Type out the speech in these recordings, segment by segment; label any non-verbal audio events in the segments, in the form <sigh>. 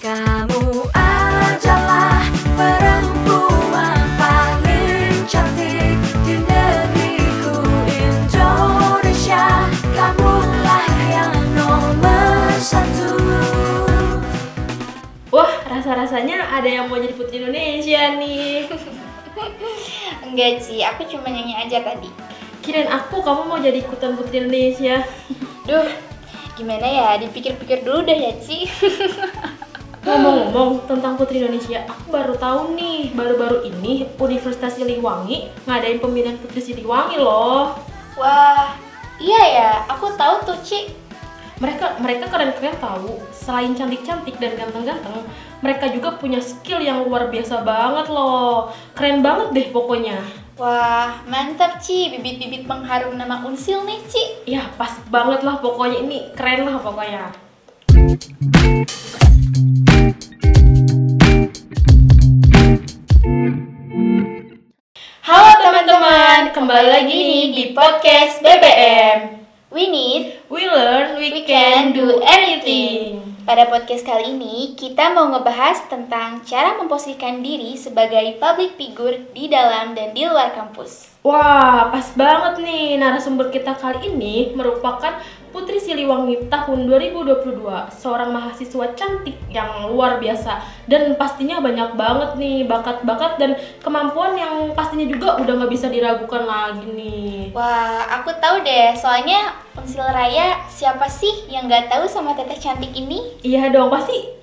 Kamu adalah perempuan paling cantik di negeriku Indonesia Kamulah yang nomor satu Wah, rasa-rasanya ada yang mau jadi putri Indonesia nih. <laughs> Enggak Ci, aku cuma nyanyi aja tadi Kirain aku kamu mau jadi ikutan putri Indonesia. Duh, gimana ya, dipikir-pikir dulu deh ya Ci <laughs> Ngomong-ngomong tentang putri Indonesia, aku baru tahu nih, baru-baru ini Universitas Siliwangi ngadain pemilihan putri Siliwangi loh. Wah, iya ya, aku tahu tuh Ci Mereka mereka keren-keren tahu. Selain cantik-cantik dan ganteng-ganteng, mereka juga punya skill yang luar biasa banget loh. Keren banget deh pokoknya. Wah, mantap Ci, bibit-bibit pengharum nama Unsil nih Ci Ya pas banget lah pokoknya ini keren lah pokoknya. Kembali lagi nih di podcast BBM We need, We learn, we, we can do anything. Pada podcast kali ini, kita mau ngebahas tentang cara memposisikan diri sebagai public figure di dalam dan di luar kampus. Wah, pas banget nih narasumber kita kali ini merupakan Putri Siliwangi tahun 2022 Seorang mahasiswa cantik yang luar biasa Dan pastinya banyak banget nih bakat-bakat dan kemampuan yang pastinya juga udah nggak bisa diragukan lagi nih Wah, aku tahu deh, soalnya Unsil Raya siapa sih yang nggak tahu sama teteh cantik ini? Iya dong, pasti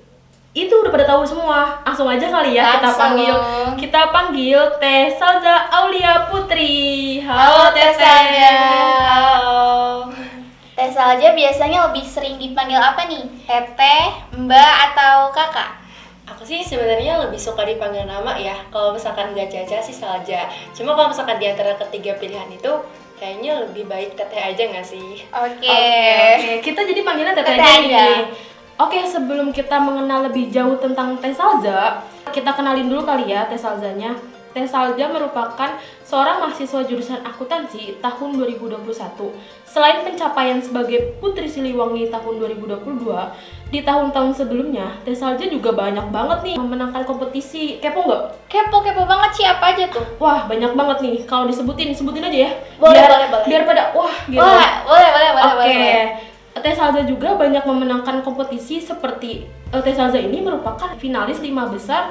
itu udah pada tahu semua. Langsung aja kali ya kita Langsung. panggil kita panggil Teh Salza Aulia Putri. Halo Teh Salja. Teh. Halo. Teh Salja biasanya lebih sering dipanggil apa nih? Teteh, Mbak, atau Kakak? Aku sih sebenarnya lebih suka dipanggil nama ya. Kalau misalkan nggak Caca sih Salja. Cuma kalau misalkan di antara ketiga pilihan itu kayaknya lebih baik Teteh aja nggak sih? Oke. Oke, kita jadi panggilnya Teh Teteh aja aja. Oke, sebelum kita mengenal lebih jauh tentang Teh Salza, kita kenalin dulu kali ya Teh Salzanya. Teh Salza merupakan seorang mahasiswa jurusan akuntansi tahun 2021. Selain pencapaian sebagai Putri Siliwangi tahun 2022, di tahun-tahun sebelumnya, Teh Salza juga banyak banget nih memenangkan kompetisi. Kepo nggak? Kepo-kepo banget sih apa aja tuh? Wah, banyak banget nih. Kalau disebutin, sebutin aja ya. Boleh, biar, boleh, boleh. Biar pada wah gitu. Boleh, boleh, boleh, Oke. boleh, boleh. Teh Salza juga banyak memenangkan kompetisi seperti eh, Teh Salza ini merupakan finalis lima besar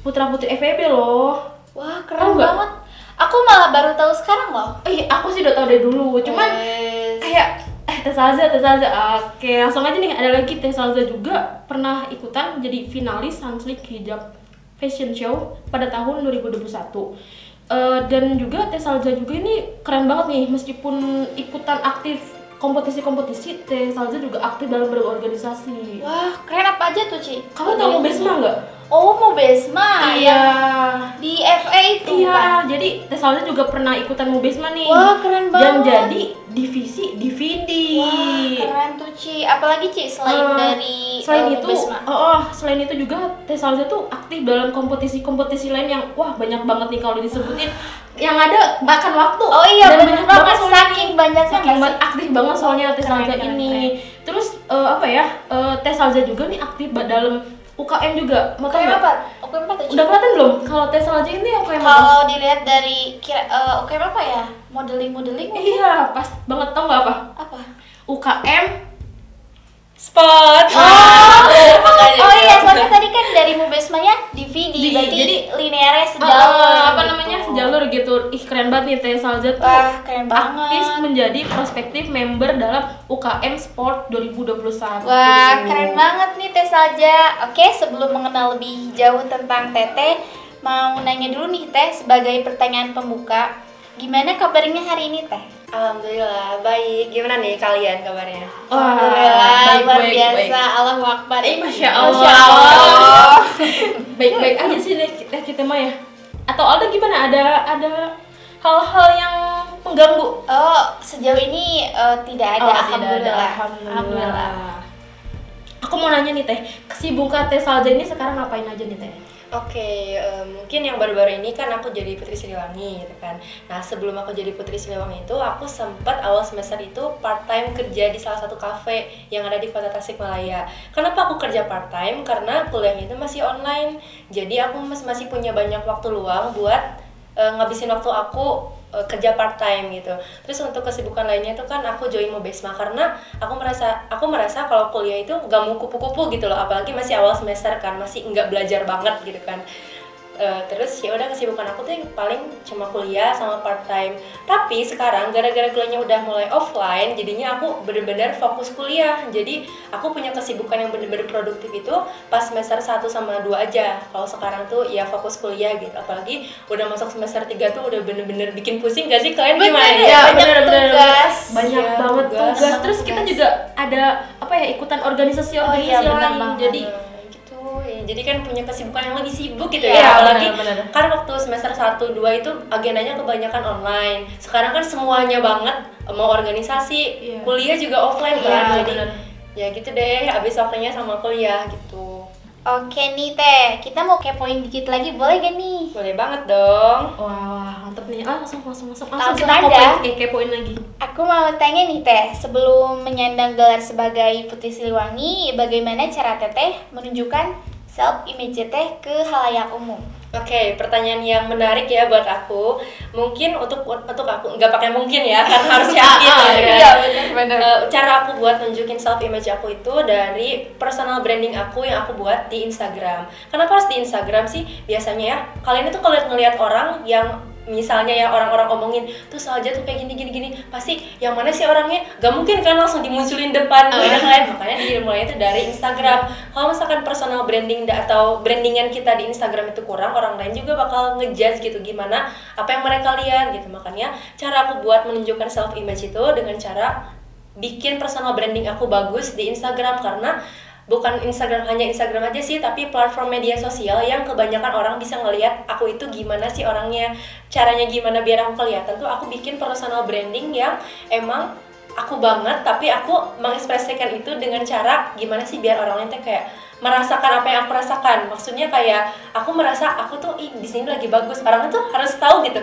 putra putri FEB loh. Wah, keren nggak? banget. Aku malah baru tahu sekarang loh. Eh, aku sih udah tahu dari dulu. Cuman Wes. kayak eh Teh Salza, Teh Salza. Oke, langsung aja nih ada lagi Teh Salza juga pernah ikutan jadi finalis Hanslik Hijab Fashion Show pada tahun 2021. Eh, dan juga Teh Salza juga ini keren banget nih meskipun ikutan aktif kompetisi-kompetisi Teh Salza juga aktif dalam berorganisasi. Wah, keren apa aja tuh, Ci? Kamu tahu mau Besma nggak? Oh, mau Besma. Iya. yang Di FA itu Iya, kan? jadi Teh Salza juga pernah ikutan Mubesma nih. Wah, keren Dan banget. jadi divisi Divindi. Wah, keren tuh, Ci. Apalagi, Ci, selain Eh, dari selain eh, itu, Besma? oh, oh, selain itu juga Teh Salza tuh aktif dalam kompetisi-kompetisi lain yang wah banyak banget nih kalau disebutin. Yang ada makan waktu. Oh iya, Dan bener banyak banget. Saking nih. banyaknya Saking banget aktif banget soalnya Salza keren, ini. keren. Terus eh, apa ya? eh, Teh Salza juga nih aktif dalam UKM juga. Mau tau UKM apa? UKM apa? Udah kelihatan belum? Kalau Teh Salza ini UKM apa? Kalau dilihat dari kira eh, UKM apa ya? Modeling-modeling mungkin? Iya, pas banget tau nggak apa? Apa? UKM Spot. Oh, <laughs> makanya oh iya, itu. soalnya tadi kan dari Mubesmanya DVD, Di- berarti jadi linearnya Ah, sejalur. apa gitu. namanya sejalur gitu ih keren banget nih Teh Salza tuh Wah, keren aktif banget. menjadi prospektif member dalam UKM Sport 2021 Wah, keren banget nih Teh Salja. Oke, sebelum mengenal lebih jauh tentang Teteh, mau nanya dulu nih Teh sebagai pertanyaan pembuka. Gimana kabarnya hari ini Teh? Alhamdulillah baik. Gimana nih kalian kabarnya? Wah, Alhamdulillah, baik, luar baik, biasa. baik. Allah Akbar. Eh, Masya Masya Allah. <laughs> Baik-baik aja sih deh kita, kita mah ya atau Alda gimana ada ada hal-hal yang mengganggu Oh, sejauh ini eh, tidak ada. Oh, tidak Alhamdulillah. ada. Alhamdulillah. Aku mau nanya nih Teh, kesibukan Teh Salza ini sekarang ngapain aja nih Teh? Oke, eh, mungkin yang baru-baru ini kan aku jadi Putri Siliwangi gitu kan. Nah, sebelum aku jadi Putri Siliwangi itu, aku sempat awal semester itu part-time kerja di salah satu kafe yang ada di kota Tasikmalaya. Kenapa aku kerja part-time? Karena kuliahnya itu masih online. Jadi aku mas- masih punya banyak waktu luang buat eh, ngabisin waktu aku eh, kerja part time gitu. Terus untuk kesibukan lainnya itu kan aku join Mobesma karena aku merasa aku merasa kalau kuliah itu gak mau kupu-kupu gitu loh, apalagi masih awal semester kan, masih nggak belajar banget gitu kan. Eh, terus ya udah kesibukan aku tuh yang paling cuma kuliah sama part time. Tapi sekarang gara-gara kuliahnya udah mulai offline, jadinya aku bener-bener fokus kuliah. Jadi aku punya kesibukan yang bener-bener produktif itu pas semester 1 sama 2 aja. Kalau sekarang tuh ya fokus kuliah gitu. Apalagi udah masuk semester 3 tuh udah bener-bener bikin pusing gak sih kalian gimana? Bener, Ya, banyak bener-bener. tugas. banyak Iya, banget tugas. tugas. Terus kita juga ada apa ya ikutan organisasi Oh organisasi iya, bener lain. Jadi ya. Jadi kan punya kesibukan yang lebih sibuk gitu Iya, ya. Apalagi benar-benar. kan waktu semester 1 2 itu agendanya kebanyakan online. Sekarang kan semuanya banget mau organisasi, Iya. kuliah juga offline Iya, kan. Jadi benar. ya gitu deh, habis waktunya sama kuliah gitu. Oke nih Teh, kita mau kepoin dikit lagi boleh gak nih? Boleh banget dong. Wah, mantep nih. Ah, langsung langsung langsung Langsung kita aja. kepoin, eh, kepoin lagi. Aku mau tanya nih Teh, sebelum menyandang gelar sebagai Putri Siliwangi, bagaimana cara Teteh menunjukkan self image Teteh ke halayak umum? Oke, pertanyaan yang menarik ya buat aku. Mungkin untuk untuk aku nggak pakai mungkin ya, karena harus yakin <laughs> Ah, ah, ya. iya, benar Eh, cara aku buat nunjukin self image aku itu dari personal branding aku yang aku buat di Instagram. Kenapa harus di Instagram sih? Biasanya ya, kalian itu kalau ngelihat orang yang misalnya ya orang-orang omongin tuh saja tuh kayak gini gini gini. Pasti yang mana sih orangnya? Gak mungkin kan langsung dimunculin depan gitu kan? Makanya dimulai itu dari Instagram. Kalau misalkan personal branding atau brandingan kita di Instagram itu kurang orang lain juga bakal ngejudge gitu gimana apa yang mereka lihat gitu. Makanya cara aku buat menunjukkan self image itu dengan cara bikin personal branding aku bagus di Instagram karena bukan Instagram hanya Instagram aja sih tapi platform media sosial yang kebanyakan orang bisa ngelihat aku itu gimana sih orangnya caranya gimana biar aku kelihatan tuh aku bikin personal branding yang emang aku banget tapi aku mengekspresikan itu dengan cara gimana sih biar orang lain tuh kayak merasakan apa yang aku rasakan. Maksudnya kayak aku merasa aku tuh di sini lagi bagus. Orang tuh harus tahu gitu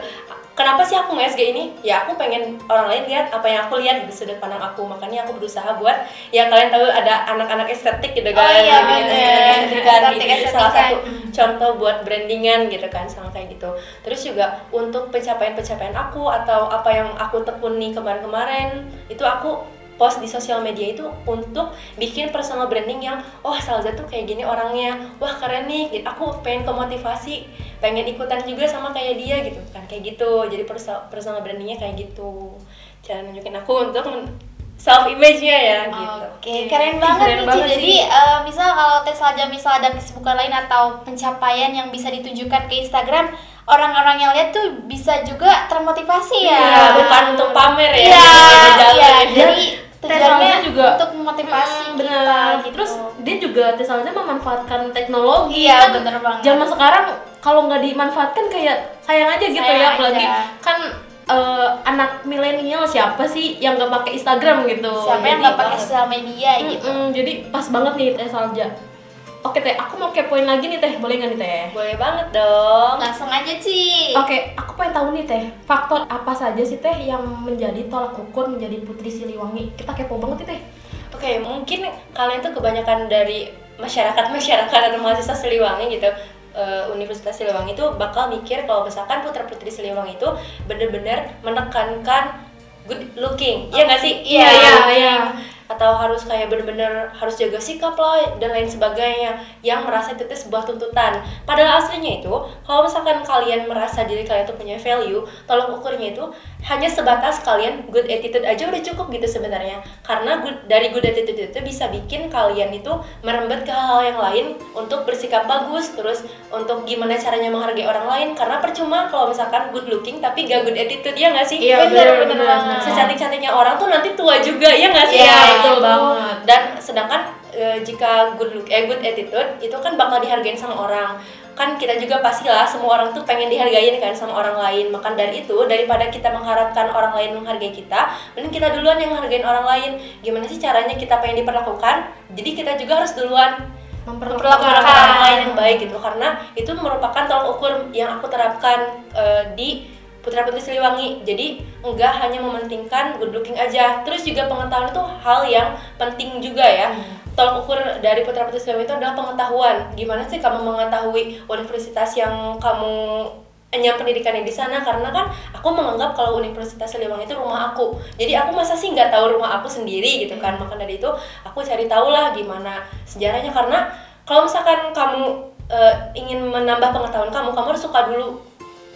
kenapa sih aku nge-SG ini? Ya aku pengen orang lain lihat apa yang aku lihat di sudut pandang aku. Makanya aku berusaha buat ya kalian tahu ada anak-anak estetik gitu kan Oh iya, Gitu, estetik-estetikan Estetik- gitu. salah estetikan. satu contoh buat brandingan gitu kan sama kayak gitu. Terus juga untuk pencapaian-pencapaian aku atau apa yang aku tekuni kemarin-kemarin itu aku post di sosial media itu untuk bikin personal branding yang wah Salza tuh kayak gini orangnya. Wah keren nih. Aku pengen ke motivasi. Pengen ikutan juga sama kayak dia gitu kan. Kayak gitu. Jadi personal, personal brandingnya kayak gitu. Cara nunjukin aku untuk self image nya ya gitu. Oke, keren banget Keren nih. Banget Jadi eh, misal kalau Teh saja misal ada kesibukan lain atau pencapaian yang bisa ditunjukkan ke Instagram, orang-orang yang lihat tuh bisa juga termotivasi ya. Iya, bukan untuk pamer ya Iya, iya. gitu. Jadi tujuannya juga untuk memotivasi Hmm, kita benar. gitu. Terus dia juga Tesalza memanfaatkan teknologi Iya, kan bener banget. Zaman sekarang kalau nggak dimanfaatkan kayak sayang aja gitu Sayang ya apalagi aja. kan eh, anak milenial siapa sih yang nggak pakai Instagram gitu. siapa yang Jadi- nggak pakai sosial media gitu. Mm-mm, jadi pas banget nih Teh Salja. Oke Teh, aku mau kepoin lagi nih Teh, boleh nggak nih Teh? boleh banget dong Langsung aja Ci. Oke, aku pengen tahu nih Teh, faktor apa saja sih Teh yang menjadi tolak ukur menjadi Putri Siliwangi? Kita kepo banget nih Teh. Oke, mungkin kalian tuh kebanyakan dari masyarakat-masyarakat <laughs> atau mahasiswa Siliwangi gitu eh, Universitas Siliwangi itu bakal mikir kalau misalkan putra-putri Siliwangi itu bener-bener menekankan good looking, iya nggak sih? Iya, iya, iya. Atau harus kayak bener-bener harus jaga sikap lah dan lain sebagainya yang merasa itu sebuah tuntutan. Padahal aslinya itu, kalau misalkan kalian merasa diri kalian tuh punya value, tolong ukurnya itu hanya sebatas kalian good attitude aja udah cukup gitu sebenarnya. Karena good, dari good attitude itu bisa bikin kalian itu merembet ke hal-hal yang lain untuk bersikap bagus, terus untuk gimana caranya menghargai orang lain. Karena percuma kalau misalkan good looking tapi gak good attitude ya nggak sih? Iya, Bener, bener, bener bener. banget. Secantik-cantiknya orang tuh nanti tua juga ya nggak sih? Iya, Nah, betul banget. Dan sedangkan e, jika good look, eh good attitude itu kan bakal dihargain sama orang. Kan kita juga pastilah semua orang tuh pengen dihargain kan sama orang lain. Maka dari itu daripada kita mengharapkan orang lain menghargai kita, mending kita duluan yang menghargain orang lain. Gimana sih caranya kita pengen diperlakukan? Jadi kita juga harus duluan Memperlakukan. orang lain yang baik gitu karena itu merupakan tolak ukur yang aku terapkan eh, di Putra Putri Siliwangi. Jadi enggak hanya mementingkan good looking aja. Terus juga pengetahuan itu hal yang penting juga ya. Tolak ukur dari Putra Putri Siliwangi itu adalah pengetahuan. Gimana sih kamu mengetahui universitas yang kamu enyam pendidikannya di sana? Karena kan aku menganggap kalau Universitas Siliwangi itu rumah aku. Jadi aku masa sih nggak tahu rumah aku sendiri gitu kan. Maka dari itu aku cari tahu lah gimana sejarahnya. Karena kalau misalkan kamu eh, ingin menambah pengetahuan kamu kamu harus suka dulu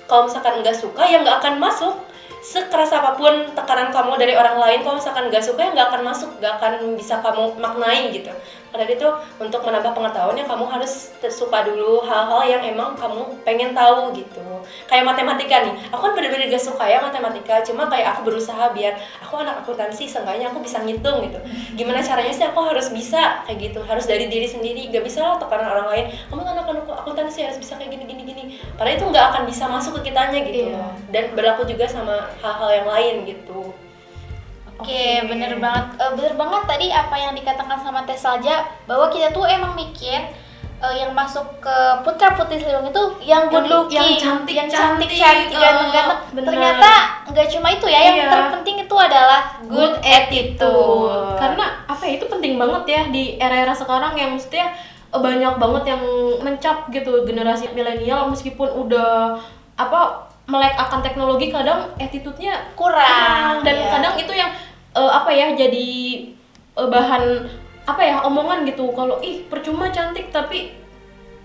kalau misalkan nggak suka ya nggak akan masuk. Sekeras apa pun tekanan kamu dari orang lain kalau misalkan nggak suka ya nggak akan masuk nggak akan bisa kamu maknai gitu. Karena itu untuk menambah pengetahuan ya kamu harus suka dulu hal-hal yang emang kamu pengen tahu gitu. Kayak matematika nih aku kan bener-bener gak suka ya matematika cuma kayak aku berusaha biar aku anak akuntansi seenggaknya aku bisa ngitung gitu. Gimana caranya sih aku harus bisa kayak gitu? Harus dari diri sendiri gak bisa lah tekanan orang lain. Kamu kan anak akuntansi harus bisa kayak gini gini gini padahal itu nggak akan bisa masuk ke kitanya gitu Iya. dan berlaku juga sama hal-hal yang lain gitu Oke, bener banget. Eh, bener banget tadi apa yang dikatakan sama Teh Salja bahwa kita tuh emang mikir eh, yang masuk ke putra putri Siliwangi itu yang good Yang- looking, yang cantik- yang cantik, cantik, cantik, oh, ganteng-ganteng. bener. Ternyata nggak cuma itu ya, yang Iya. terpenting itu adalah good attitude. Karena apa ya itu penting banget ya di era-era sekarang yang mestinya banyak banget yang mencap gitu generasi milenial meskipun udah apa melek akan teknologi kadang attitude-nya kurang dan iya. kadang itu yang eh, apa ya jadi eh, bahan apa ya omongan gitu kalau ih percuma cantik tapi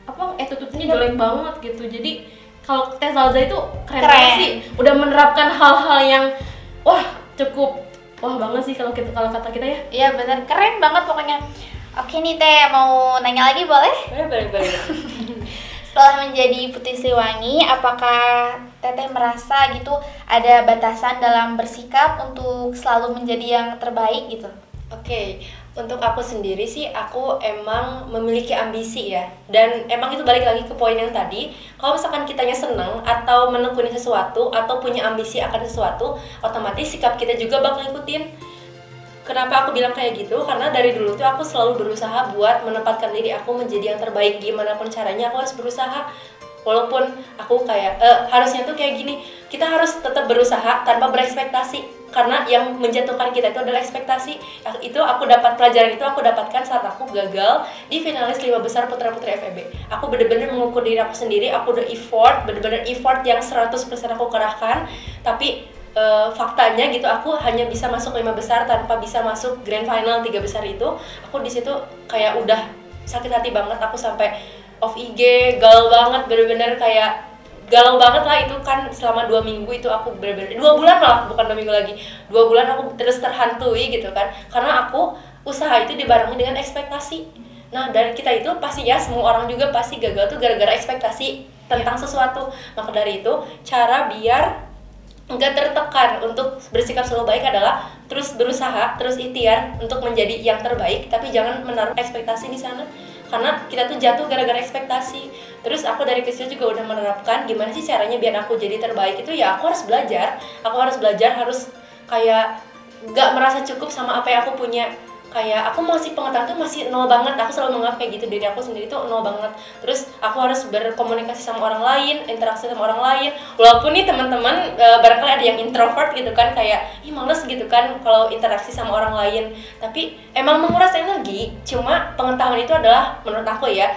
apa attitude-nya jelek banget gitu jadi kalau Teh Salza itu keren, Keren. sih udah menerapkan hal-hal yang wah cukup wah banget sih kalau kita kalau kata kita ya Iya bener, keren banget pokoknya. Oke nih Teh, mau nanya lagi boleh? boleh boleh boleh <laughs> Setelah menjadi Putri Siliwangi, apakah Teteh merasa gitu ada batasan dalam bersikap untuk selalu menjadi yang terbaik gitu? Oke, untuk aku sendiri sih aku emang memiliki ambisi ya. Dan emang itu balik lagi ke poin yang tadi, kalau misalkan kitanya seneng atau menekuni sesuatu atau punya ambisi akan sesuatu, otomatis sikap kita juga bakal ikutin. Kenapa aku bilang kayak gitu? Karena dari dulu tuh aku selalu berusaha buat menempatkan diri aku menjadi yang terbaik gimana pun caranya aku harus berusaha. Walaupun aku kayak eh, harusnya tuh kayak gini, kita harus tetap berusaha tanpa berekspektasi karena yang menjatuhkan kita itu adalah ekspektasi. Itu aku dapat pelajaran itu aku dapatkan saat aku gagal di finalis lima besar putra putri FEB. Aku bener-bener mengukur diri aku sendiri, aku udah effort, bener-bener effort yang 100% aku kerahkan, tapi eh, faktanya gitu aku hanya bisa masuk lima besar tanpa bisa masuk grand final tiga besar itu. Aku di situ kayak udah sakit hati banget aku sampai off IG galau banget bener-bener kayak galau banget lah itu kan selama dua minggu itu aku bener-bener dua bulan malah bukan dua minggu lagi. Dua bulan aku terus terhantui gitu kan. Karena aku usaha itu dibarengi dengan ekspektasi. Nah dari kita itu pasti ya semua orang juga pasti gagal tuh gara-gara ekspektasi tentang sesuatu. Maka dari itu cara biar nggak tertekan untuk bersikap selalu baik adalah terus berusaha, terus ikhtiar untuk menjadi yang terbaik, tapi jangan menaruh ekspektasi di sana. Karena kita tuh jatuh gara-gara ekspektasi. Terus aku dari kecil juga udah menerapkan gimana sih caranya biar aku jadi terbaik itu ya aku harus belajar, aku harus belajar harus kayak nggak merasa cukup sama apa yang aku punya kayak aku masih pengetahuan tuh masih nol banget. Aku selalu menganggap kayak gitu diri aku sendiri tuh nol banget. Terus aku harus berkomunikasi sama orang lain interaksi sama orang lain. Walaupun nih teman-teman e, barangkali ada yang introvert gitu kan kayak ih males gitu kan kalau interaksi sama orang lain. Tapi emang menguras energi cuma pengetahuan itu adalah menurut aku ya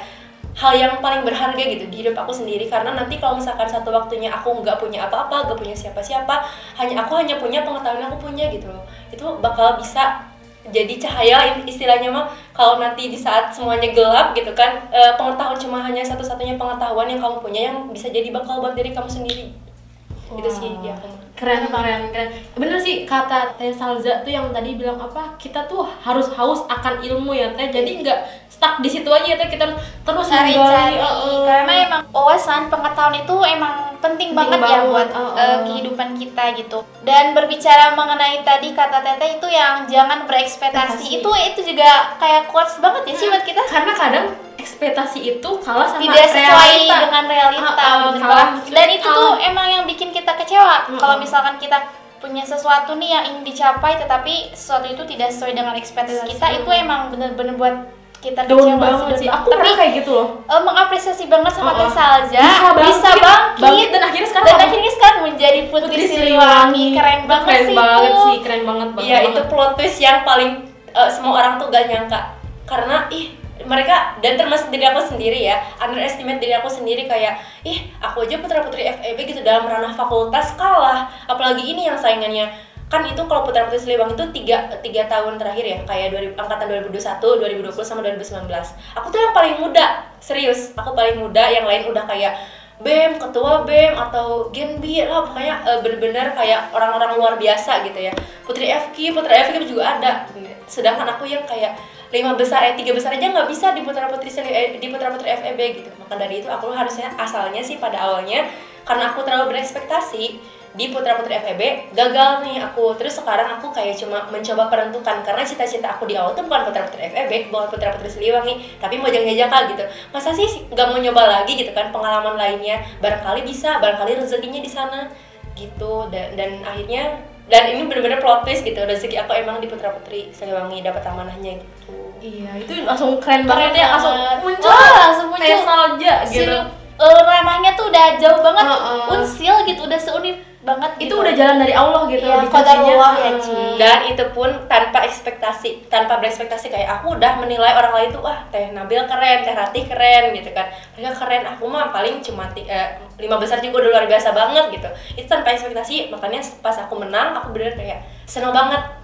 hal yang paling berharga gitu di hidup aku sendiri. Karena nanti kalau misalkan satu waktunya aku nggak punya apa-apa nggak punya siapa-siapa hanya aku hanya punya pengetahuan yang aku punya gitu loh. Itu bakal bisa jadi cahaya istilahnya mah kalau nanti di saat semuanya gelap gitu kan eh, pengetahuan cuma hanya satu-satunya pengetahuan yang kamu punya yang bisa jadi bakal buat diri kamu sendiri. Itu sih ya keren keren keren bener sih kata Teh Salza tuh yang tadi bilang apa kita tuh harus haus akan ilmu ya Teh jadi nggak stuck di situ aja ya Teh kita terus Cari-cari, menggali, uh, uh. karena emang wawasan pengetahuan itu emang penting, Penting banget, ya banget, buat uh, uh. eh, kehidupan kita gitu. Dan berbicara mengenai tadi kata Teteh itu yang jangan berekspektasi Ekspektasi. itu itu juga kayak quotes banget ya sih buat kita. karena kadang ekspektasi itu kalah sama tidak sesuai realita. dengan realita ah, bener kalah. banget. dan itu tuh emang yang bikin kita kecewa Mm-mm. kalau misalkan kita punya sesuatu nih yang ingin dicapai tetapi sesuatu itu tidak sesuai dengan ekspektasi kita itu emang bener-bener buat kita down kecewa banget sih aku banget. pernah kayak gitu loh eh, mengapresiasi banget sama Oh, oh. Teh Salja Bisa bangkit, bisa bangkit, bangkit, dan akhirnya sekarang dan akhirnya sekarang menjadi putri, Siliwangi keren banget keren sih banget itu. sih keren banget banget Iya itu banget. plot twist yang paling eh, semua orang tuh gak nyangka karena ih mereka dan termasuk diri aku sendiri ya underestimate diri aku sendiri kayak ih aku aja putra putri FEB gitu dalam ranah fakultas kalah. Apalagi ini yang saingannya. Kan itu kalau putra putri Siliwangi itu tiga, tiga tahun terakhir ya kayak 2000, angkatan 2021, 2020 sama 2019 aku tuh yang paling muda serius. Aku paling muda yang lain udah kayak BEM, ketua BEM atau Gen B lah pokoknya eh, bener-bener kayak orang-orang luar biasa gitu ya. Putri FK, Putra FK juga ada. Sedangkan aku yang kayak lima besar, eh tiga besar aja nggak bisa di putra putri eh, di putra putri FEB gitu. Maka dari itu aku harusnya asalnya sih pada awalnya karena aku terlalu berekspektasi di putra putri FEB gagal nih aku. Terus sekarang aku kayak cuma mencoba perentukan karena cita-cita aku di awal tuh bukan putra putri FEB bukan putra putri Siliwangi tapi mau jangan jaka gitu. Masa sih nggak mau nyoba lagi gitu kan pengalaman lainnya? Barangkali bisa barangkali rezekinya di sana gitu. Dan dan akhirnya dan ini bener-bener plot twist gitu rezeki aku emang di putra putri Siliwangi dapat amanahnya gitu iya itu langsung keren, banget ya langsung banget. muncul Wah, langsung muncul. Si- gitu eh, ranahnya tuh udah jauh banget Heeh. unsil gitu udah seunif banget itu gitu. udah jalan dari Allah gitu Iya, dikasihnya. qadarullah ya. Ci. dan itu pun tanpa ekspektasi tanpa berekspektasi kayak aku udah menilai orang lain tuh wah teh Nabil keren teh Ratih keren gitu kan mereka keren aku mah paling cuma eh, lima besar juga udah luar biasa banget gitu itu tanpa ekspektasi makanya pas aku menang aku bener kayak seneng banget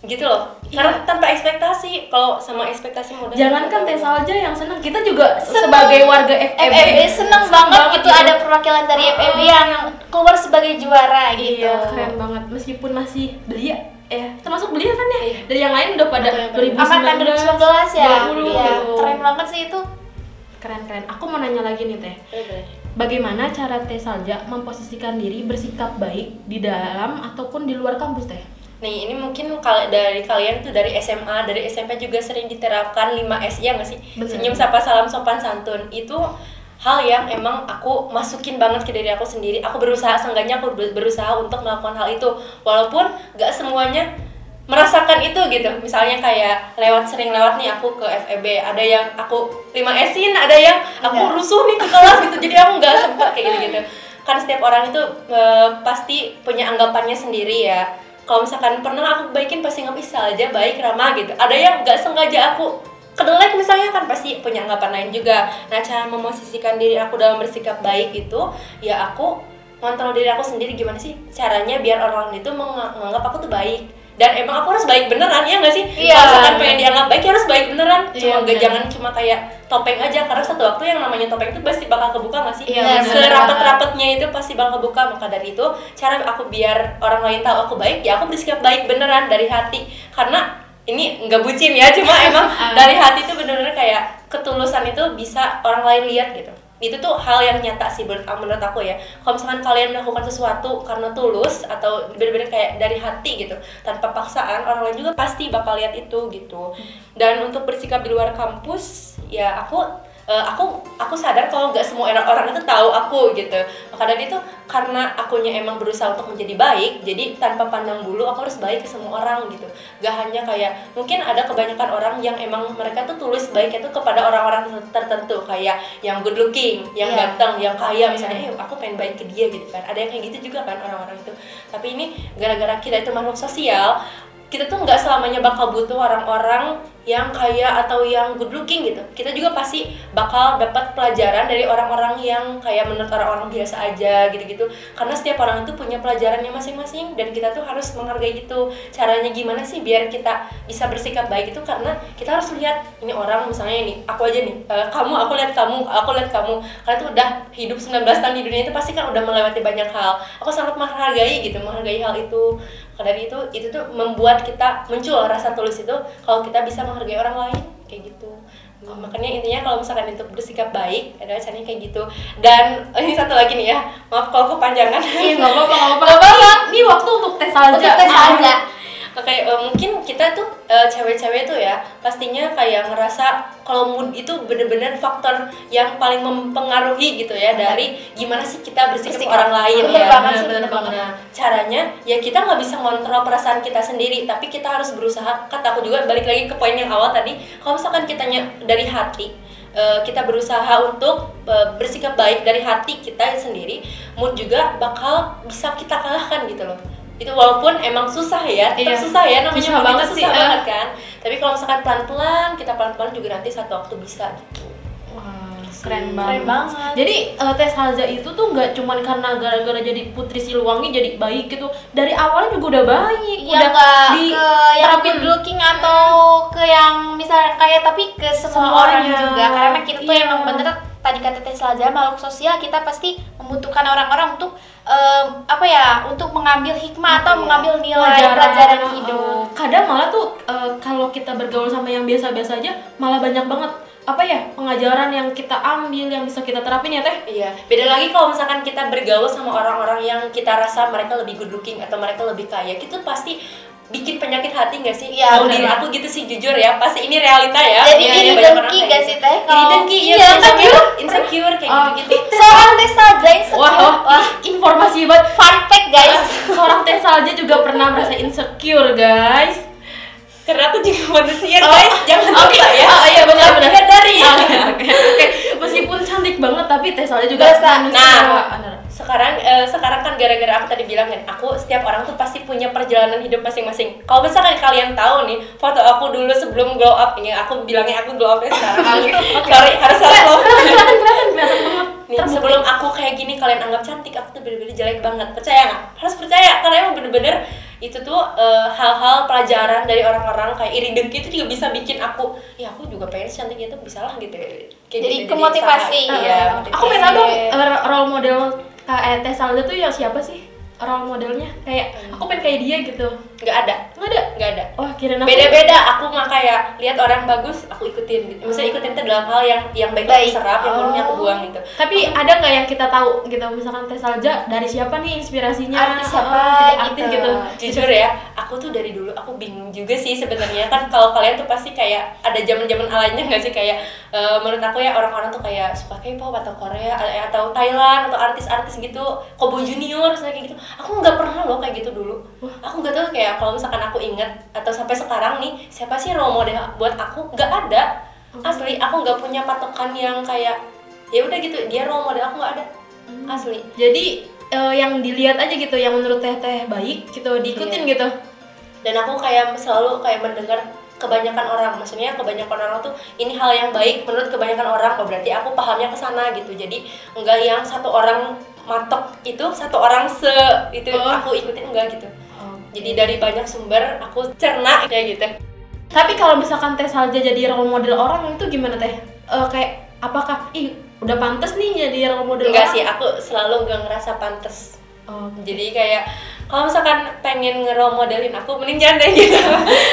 gitu loh karena tanpa ekspektasi kalau sama ekspektasi modal Jangankan Teh Salja yang senang, kita juga sebagai warga FEB, FEB seneng banget gitu ada perwakilan dari FEB yang keluar sebagai juara gitu. Iya, keren banget. Meskipun masih belia, eh termasuk belia kan ya? Iya. Dari yang lain udah pada Betul, 2019, betul. Angkatan 2019 ya. 20 Iya, gitu. keren banget sih itu. Keren keren. Aku mau nanya lagi nih Teh. Boleh. Bagaimana cara Teh Salja memposisikan diri bersikap baik di dalam ataupun di luar kampus Teh? Nih, ini mungkin kal- dari kalian tuh dari SMA, dari SMP juga sering diterapkan 5S ya nggak sih? Bener. Senyum, sapa, salam, sopan, santun. Itu hal yang emang aku masukin banget ke diri aku sendiri. Aku berusaha, seenggaknya aku ber- berusaha untuk melakukan hal itu. Walaupun nggak semuanya merasakan itu gitu. Misalnya kayak lewat sering lewat nih aku ke FEB, ada yang aku 5S-in, ada yang aku Iya. rusuh nih ke kelas gitu. Jadi aku nggak sempet kayak gitu-gitu. <laughs> Karena setiap orang itu eh, pasti punya anggapannya sendiri ya kalau misalkan pernah aku baikin pasti nggak bisa aja baik ramah gitu. Ada yang nggak sengaja aku kedelek misalnya kan pasti punya anggapan lain juga. Nah cara memosisikan diri aku dalam bersikap baik itu ya aku ngontrol diri aku sendiri gimana sih caranya biar orang itu meng- menganggap aku tuh baik dan emang aku harus baik beneran ya nggak sih? Iya. kalau misalkan pengen dianggap baik ya harus baik beneran. Iya, cuma gak jangan cuma kayak topeng aja. Karena satu waktu yang namanya topeng itu pasti bakal kebuka nggak sih? Iya, serapat-rapatnya itu pasti bakal kebuka. Maka dari itu cara aku biar orang lain tahu aku baik ya aku bersikap baik beneran dari hati. Karena ini nggak bucin ya cuma <laughs> emang dari hati itu bener-bener kayak ketulusan itu bisa orang lain lihat gitu itu tuh hal yang nyata sih menurut, menurut aku ya. Kalau misalkan kalian melakukan sesuatu karena tulus atau bener-bener kayak dari hati gitu tanpa paksaan orang lain juga pasti bakal lihat itu gitu. Dan untuk bersikap di luar kampus ya aku eh, aku aku sadar kalau nggak semua orang orang itu tahu aku gitu. Maka dari itu karena akunya emang berusaha untuk menjadi baik jadi tanpa pandang bulu aku harus baik ke semua orang gitu. Gak hanya kayak mungkin ada kebanyakan orang yang emang mereka tuh tulus baik itu kepada orang-orang tertentu kayak yang good looking yang Iya. ganteng yang kaya misalnya eh aku pengen baik ke dia gitu kan. Ada yang kayak gitu juga kan orang-orang itu tapi ini gara-gara kita itu makhluk sosial kita tuh nggak selamanya bakal butuh orang-orang yang kaya atau yang good looking gitu. Kita juga pasti bakal dapat pelajaran dari orang-orang yang kayak menurut orang-orang biasa aja gitu-gitu. Karena setiap orang itu punya pelajarannya masing-masing dan kita tuh harus menghargai itu. Caranya gimana sih biar kita bisa bersikap baik itu? Karena kita harus lihat ini orang misalnya ini aku aja nih eh, kamu aku lihat kamu aku lihat kamu. Karena tuh udah hidup 19 tahun di dunia itu pasti kan udah melewati banyak hal. Aku sangat menghargai gitu menghargai hal itu maka dari itu itu tuh membuat kita muncul rasa tulus itu kalau kita bisa menghargai orang lain kayak gitu makanya intinya kalau misalkan itu bersikap baik adalah caranya kayak gitu dan <laughs> ini satu lagi nih ya maaf kalau kepanjangan Iya nggak apa-apa nggak apa-apa. Ini waktu untuk Teh Salja. Untuk Teh Salja. Oke, eh, mungkin kita tuh eh, cewek-cewek tuh ya pastinya kayak ngerasa kalau mood itu bener-bener faktor yang paling mempengaruhi gitu ya dari gimana sih kita bersikap Bersikap. orang lain Bener ya. banget sih, bener bener banget. Nah, caranya ya kita nggak bisa ngontrol perasaan kita sendiri, tapi kita harus berusaha. Kata aku juga balik lagi ke poin yang awal tadi, kalau misalkan kitanya dari hati, eh, kita berusaha untuk eh, bersikap baik dari hati kita sendiri, mood juga bakal bisa kita kalahkan gitu loh. Itu walaupun emang susah ya, tetap Iya. susah ya namanya Susah banget susah sih, eh. banget kan. Tapi kalau misalkan pelan-pelan, kita pelan-pelan juga nanti satu waktu bisa gitu. Wah, Gitu keren banget. Keren banget. Jadi eh, tes Halza itu tuh nggak cuman karena gara-gara jadi Putri Siliwangi jadi baik gitu. Dari awalnya juga udah baik, Iya udah nggak di ke yang good looking atau ke yang misalnya kayak tapi ke semua orang Semuanya. juga karena kita tuh Iya. emang bener tadi kata Teh Salja makhluk sosial kita pasti membutuhkan orang-orang untuk em, apa ya untuk mengambil hikmah atau Iya. mengambil nilai pelajaran, eh, hidup. kadang malah tuh eh, kalau kita bergaul sama yang biasa-biasa aja malah banyak banget apa ya pengajaran yang kita ambil yang bisa kita terapin ya teh. Iya, beda lagi kalau misalkan kita bergaul sama orang-orang yang kita rasa mereka lebih good looking atau mereka lebih kaya, itu pasti bikin penyakit hati nggak sih? Iya, Kalau diri aku gitu sih jujur ya, pasti ini realita ya. Jadi Iya, iri iya, dengki gak gitu. sih Teh? Iri Kalau- dengki, iya iya, kan insecure, insecure kayak Oh. gitu-gitu. <laughs> Seorang Teh Salja insecure. Wah, wah, Wah, informasi banget. fun fact guys. Seorang teh salja juga pernah merasa insecure, guys. Karena aku juga manusia, guys. Jangan Oke, lupa ya. oh iya benar benar. dari. Oke, oke, oke. Meskipun cantik banget tapi teh salja juga Berasa. manusia. Nah. Sekarang eh, sekarang kan gara-gara aku tadi bilang kan aku setiap orang tuh pasti punya perjalanan hidup masing-masing. Kalau misalkan kalian tahu nih foto aku dulu sebelum glow up ini aku bilangnya aku glow up ya sekarang. <laughs> Sorry harus Kelihatan kelihatan kelihatan banget. nih Terbukti. sebelum aku kayak gini kalian anggap cantik aku tuh bener-bener jelek banget. Percaya nggak? Harus percaya karena emang bener-bener itu tuh eh, hal-hal pelajaran dari orang-orang kayak iri dengki itu juga bisa bikin aku ya aku juga pengen cantik itu bisa lah gitu. Kayak Jadi gitu, kemotivasi. iya Eh, aku pengen dong eh, role model Teh Salda tuh yang siapa sih? Role modelnya kayak aku pengen kayak dia gitu. nggak ada Nggak ada. nggak ada Wah, kirain aku. beda-beda aku mah kayak lihat orang bagus aku ikutin gitu misalnya ikutin itu dalam hal yang yang baik, Baik. aku serap yang buruknya aku Oh. buang gitu Tapi ada nggak yang kita tahu gitu misalkan Teh Salja dari siapa nih inspirasinya? Artis siapa Oh, dari artis gitu. gitu. jujur ya aku tuh dari dulu aku bingung juga sih sebenarnya kan kalau kalian tuh pasti kayak ada zaman-zaman alanya nggak sih kayak eh, menurut aku ya orang-orang tuh kayak suka K-pop atau Korea eh, atau Thailand atau artis-artis gitu Kobo Junior kayak gitu aku nggak pernah loh kayak gitu dulu. Aku nggak tahu kayak kalau misalkan aku inget atau sampai sekarang nih siapa sih role model buat aku? Nggak ada. Asli aku nggak punya patokan yang kayak ya udah gitu dia role model aku nggak ada. Asli. Jadi eh, yang dilihat aja gitu yang menurut Teh Teh baik gitu diikutin Iya. gitu. dan aku kayak selalu kayak mendengar kebanyakan orang. Maksudnya kebanyakan orang tuh ini hal yang baik menurut kebanyakan orang. Oh berarti aku pahamnya ke sana gitu. Jadi enggak yang satu orang matok itu satu orang se itu Oh. aku ikutin enggak gitu jadi dari banyak sumber aku cerna kayak gitu Tapi kalau misalkan Teh Salja jadi role model orang itu gimana Teh? Eh, kayak apakah ih udah pantas nih jadi role model enggak orang? sih aku selalu enggak ngerasa pantas Oh, jadi kayak kalau misalkan pengen ngerol modelin aku mending jangan deh gitu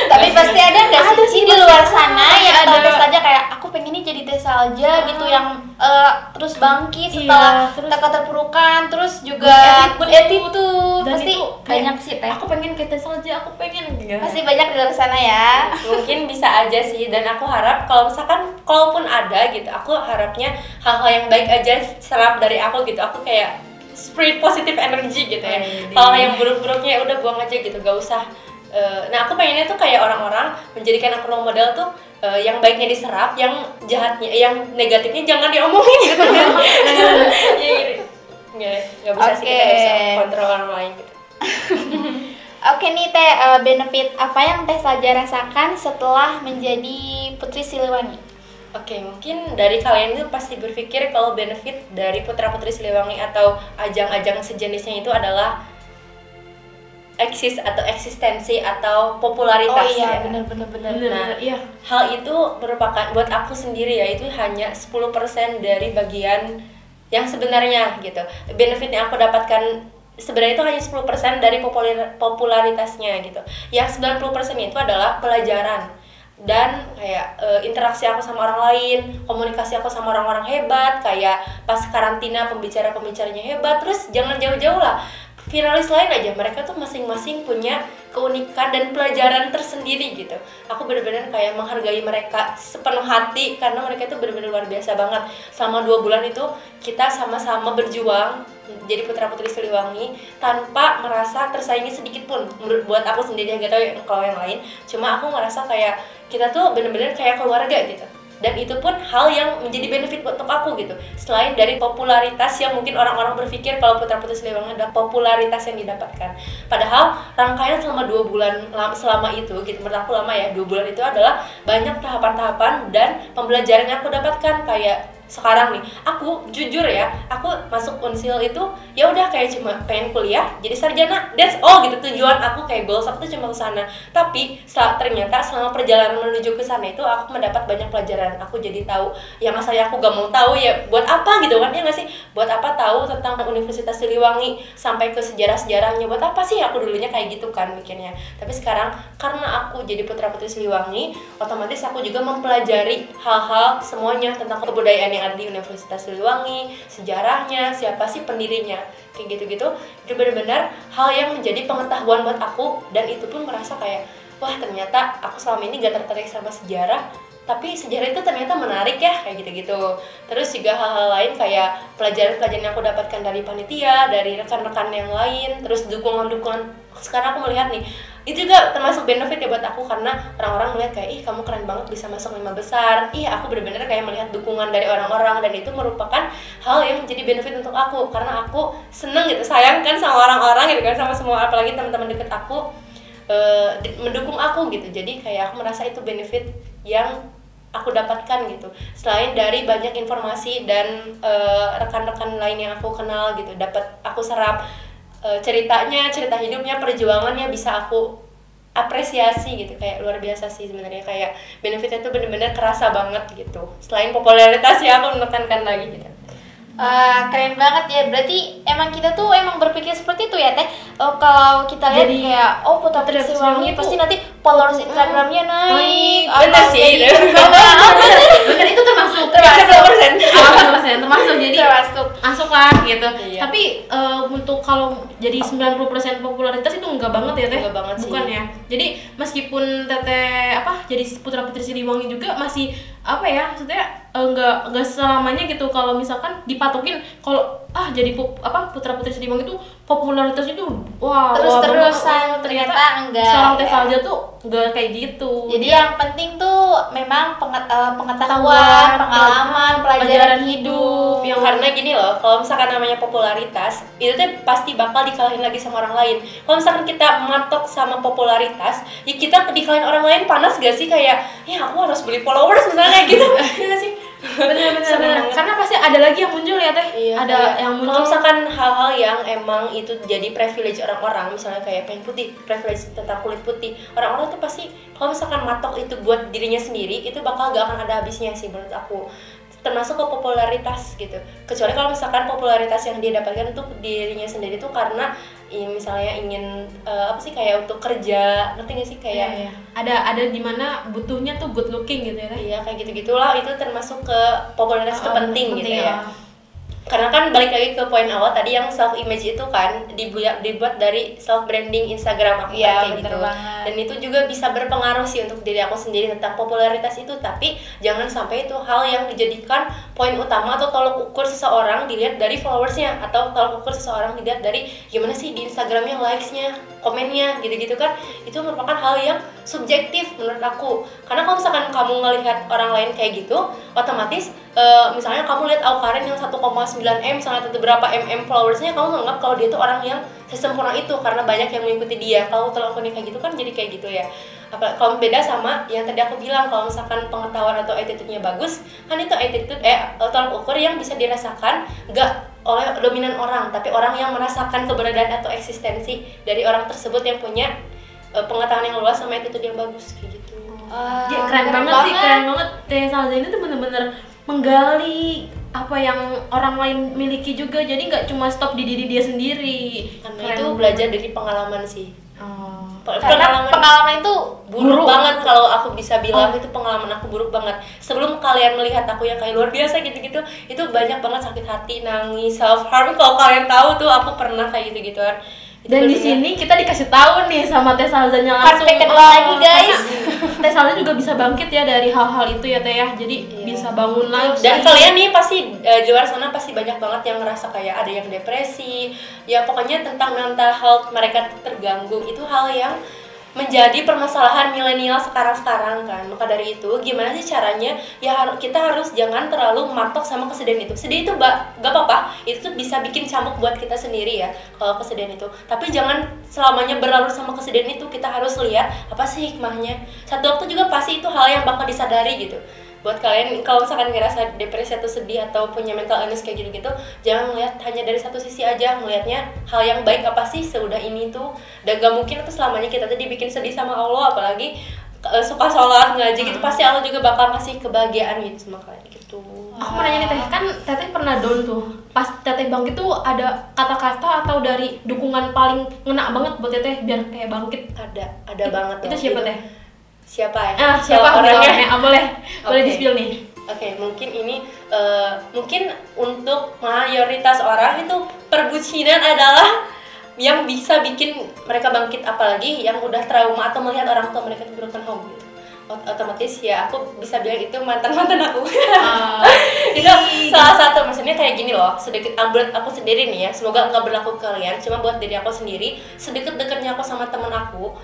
Tapi pasti ada nggak sih sih, di luar sana yang Ada. tes saja kayak aku pengen ini jadi tes aja gitu yang eh, terus bangkit Iya, setelah terus- terus, terpurukan terus juga Good attitude. Dan pasti itu banyak sih teh Aku pengen kayak Teh Salja, aku pengen gitu. pasti banyak di luar sana ya mungkin bisa aja sih dan aku harap kalau misalkan kalaupun ada gitu aku harapnya hal-hal yang baik aja serap dari aku gitu aku kayak spread positive energy gitu ya Widih. kalau yang buruk-buruknya ya udah buang aja gitu gak usah Eh, nah aku pengennya tuh kayak orang-orang menjadikan aku role model tuh eh, yang baiknya diserap yang jahatnya yang negatifnya jangan diomongin gitu <laughs> ya gitu. nggak nggak bisa sih kita bisa kontrol orang lain gitu <laughs> Oke nih teh eh, benefit apa yang teh saja rasakan setelah menjadi putri Siliwangi? Oke, mungkin dari kalian itu pasti berpikir kalau benefit dari Putra Putri Siliwangi atau ajang-ajang sejenisnya itu adalah eksis atau eksistensi atau popularitas Oh iya ya. benar benar benar. Nah, bener, iya. Hal itu merupakan buat aku sendiri ya itu hanya 10% dari bagian yang sebenarnya gitu. Benefit yang aku dapatkan sebenarnya itu hanya 10% dari popularitasnya gitu. Yang 90% itu adalah pelajaran dan kayak eh, interaksi aku sama orang lain, komunikasi aku sama orang-orang hebat, kayak pas karantina pembicara-pembicaranya hebat, terus jangan jauh-jauh lah finalis lain aja mereka tuh masing-masing punya keunikan dan pelajaran tersendiri gitu. Aku bener-bener kayak menghargai mereka sepenuh hati karena mereka itu bener-bener luar biasa banget. Selama dua bulan itu kita sama-sama berjuang jadi putra putri Siliwangi tanpa merasa tersaingi sedikit pun menurut buat aku sendiri gak tahu ya kalau yang lain. Cuma aku ngerasa kayak kita tuh bener-bener kayak keluarga gitu dan itu pun hal yang menjadi benefit untuk aku gitu. Selain dari popularitas yang mungkin orang-orang berpikir kalau putra putri Siliwangi adalah popularitas yang didapatkan. Padahal rangkaian selama dua bulan lam- selama itu gitu menurut aku lama ya dua bulan itu adalah banyak tahapan-tahapan dan pembelajaran yang aku dapatkan. Kayak sekarang nih. Aku jujur ya aku masuk unsil itu ya udah kayak cuma pengen kuliah jadi sarjana. That's all gitu tujuan aku kayak goals tuh cuma ke sana. Tapi sel- ternyata selama perjalanan menuju ke sana itu aku mendapat banyak pelajaran. Aku jadi tahu yang asalnya aku gak mau tahu ya buat apa gitu kan ya nggak sih? Buat apa tahu tentang Universitas Siliwangi sampai ke sejarah-sejarahnya? Buat apa sih aku dulunya kayak gitu kan mikirnya? Tapi sekarang karena aku jadi putra putri Siliwangi otomatis aku juga mempelajari hal-hal semuanya tentang kebudayaan yang ada di Universitas Siliwangi sejarahnya siapa sih pendirinya kayak gitu-gitu. Itu benar-benar hal yang menjadi pengetahuan buat aku dan itu pun merasa kayak wah ternyata aku selama ini gak tertarik sama sejarah tapi sejarah itu ternyata menarik ya kayak gitu-gitu. Terus juga hal-hal lain kayak pelajaran-pelajaran yang aku dapatkan dari panitia dari rekan-rekan yang lain terus dukungan-dukungan. Sekarang aku melihat nih itu juga termasuk benefit ya buat aku karena orang-orang melihat kayak ih kamu keren banget bisa masuk lima besar. Ih aku bener-bener kayak melihat dukungan dari orang-orang dan itu merupakan hal yang menjadi benefit untuk aku karena aku seneng gitu sayang kan sama orang-orang gitu kan sama semua apalagi teman-teman deket aku di- mendukung aku gitu. Jadi kayak aku merasa itu benefit yang aku dapatkan gitu. Selain dari banyak informasi dan eh, rekan-rekan lain yang aku kenal gitu dapat aku serap eh, ceritanya cerita hidupnya perjuangannya bisa aku apresiasi gitu kayak luar biasa sih sebenarnya kayak benefitnya tuh bener-bener kerasa banget gitu selain popularitas ya aku menekankan lagi gitu Ah, keren banget ya. Berarti emang kita tuh emang berpikir seperti itu ya, Teh. Oh, kalau kita lihat Jadi, kayak oh Putra Putri Siliwangi Siliwangi pasti nanti followers Instagramnya naik. Naik. <laughs> Bener sih, bener. gitu. bener itu termasuk Termasuk. persen Ah, persen termasuk jadi Termasuk. masuk lah gitu Iya. tapi eh, untuk kalau jadi 90% popularitas itu enggak banget ya teh Enggak banget sih. bukan ya jadi meskipun teteh apa jadi putra putri Siliwangi juga masih apa ya maksudnya eh, enggak enggak selamanya gitu kalau misalkan dipatokin kalau ah jadi pu- apa putra putri Siliwangi itu popularitasnya tuh wah Terus wah, terusan banget. ternyata enggak. seorang teh ya. Tuh enggak kayak gitu Jadi Dia yang penting tuh memang penget- eh, pengetahuan, pengalaman, pelajaran pelajaran hidup. yang karena gini loh kalau misalkan namanya popularitas itu tuh pasti bakal dikalahin lagi sama orang lain kalau misalkan kita matok sama popularitas ya kita dikalahin orang lain panas gak sih kayak ya aku harus beli followers misalnya gitu <laughs> ya gak sih Seneng banget. karena pasti ada lagi yang muncul ya teh? Iya, ada kayak yang Kalau muncul. misalkan hal-hal yang emang itu jadi privilege orang-orang, misalnya kayak pengen putih, privilege tentang kulit putih, orang-orang tuh pasti kalau misalkan matok itu buat dirinya sendiri, itu bakal gak akan ada habisnya sih menurut aku. Termasuk ke popularitas gitu. Kecuali kalau misalkan popularitas yang dia dapatkan untuk dirinya sendiri tuh karena i- misalnya ingin eh, apa sih kayak untuk kerja ngerti gak sih kayak Iya, iya. ada ada di mana butuhnya tuh good looking gitu ya teh Iya kayak gitu gitulah itu termasuk ke popularitas itu Ah, penting, gitu ya. ah. Karena kan balik lagi ke poin awal tadi yang self image itu kan dibuat dibuat dari self branding Instagram aku Iya, kayak gitu. banget. Dan itu juga bisa berpengaruh sih untuk diri aku sendiri tentang popularitas itu, tapi jangan sampai itu hal yang dijadikan poin utama atau tolok ukur seseorang dilihat dari followersnya atau tolok ukur seseorang dilihat dari gimana sih di Instagramnya likesnya, komennya gitu-gitu kan itu merupakan hal yang subjektif menurut aku. Karena kalau misalkan kamu ngelihat orang lain kayak gitu, otomatis eh, misalnya kamu lihat Aukarin yang 1,9 m misalnya atau berapa mm followersnya kamu menganggap kalau dia tuh orang yang sesempurna itu karena banyak yang mengikuti dia kalau teleponnya kayak gitu kan jadi kayak gitu ya apa kalau beda sama yang tadi aku bilang kalau misalkan pengetahuan atau attitude-nya bagus kan itu attitude eh tolak ukur yang bisa dirasakan nggak oleh dominan orang tapi orang yang merasakan keberadaan atau eksistensi dari orang tersebut yang punya eh, pengetahuan yang luas sama attitude yang bagus kayak gitu. Wah, Ya, keren, banget, sih keren banget. Teh Salza ini tuh bener-bener menggali apa yang orang lain miliki juga. Jadi nggak cuma stop di diri dia sendiri. Karena Keren itu banget. belajar dari pengalaman sih. Oh. Karena pengalaman pengalaman itu buruk, Buruk. banget kalau aku bisa bilang Oh. itu pengalaman aku buruk banget sebelum kalian melihat aku yang kayak luar biasa gitu-gitu itu banyak banget sakit hati nangis self harm kalau kalian tahu tuh aku pernah kayak gitu gituan Itu Dan di bener-bener- sini kita dikasih tahu nih sama Teh Salzanya langsung. Praktek kedua Oh, lagi, guys. Teh Salza juga bisa bangkit ya dari hal-hal itu ya Teh ya. Jadi Iya. bisa bangun lagi. dan kalian nih pasti eh, di luar sana pasti banyak banget yang ngerasa kayak ada yang depresi ya pokoknya tentang mental health mereka terganggu itu hal yang menjadi permasalahan milenial sekarang-sekarang kan? Maka dari itu gimana sih caranya? Ya kita harus jangan terlalu matok sama kesedihan itu. Sedih itu gak apa-apa. Itu tuh bisa bikin cambuk buat kita sendiri ya kalau kesedihan itu. Tapi jangan selamanya berlarut sama kesedihan itu. Kita harus lihat apa sih hikmahnya? Satu waktu juga pasti itu hal yang bakal disadari gitu buat kalian kalau misalkan ngerasa depresi atau sedih atau punya mental illness kayak gitu-gitu jangan melihat hanya dari satu sisi aja. Melihatnya hal yang baik apa sih seudah ini tuh? Dan gak mungkin tuh selamanya kita tuh dibikin sedih sama Allah apalagi eh, suka sholat ngaji gitu pasti Allah juga bakal kasih kebahagiaan gitu sama kalian gitu. Aku mau nanya nih Teh, kan Teteh pernah down tuh. Pas Teteh bangkit tuh ada kata-kata atau dari dukungan paling ngena banget buat Teteh biar kayak bangkit. ada ada banget Itu siapa Teh? Siapa ya Ah, siapa orangnya? Ah, boleh. <laughs> Boleh Oke. di-spill nih. Oke, mungkin ini eh, mungkin untuk mayoritas orang itu perbucinan adalah yang bisa bikin mereka bangkit apalagi yang udah trauma atau melihat orang tua mereka itu broken home gitu. Ot- otomatis ya aku bisa bilang itu mantan mantan aku Ah, <laughs> itu salah satu maksudnya kayak gini loh sedikit ah, buat aku sendiri nih ya semoga nggak berlaku ke kalian cuma buat diri aku sendiri sedekat dekatnya aku sama teman aku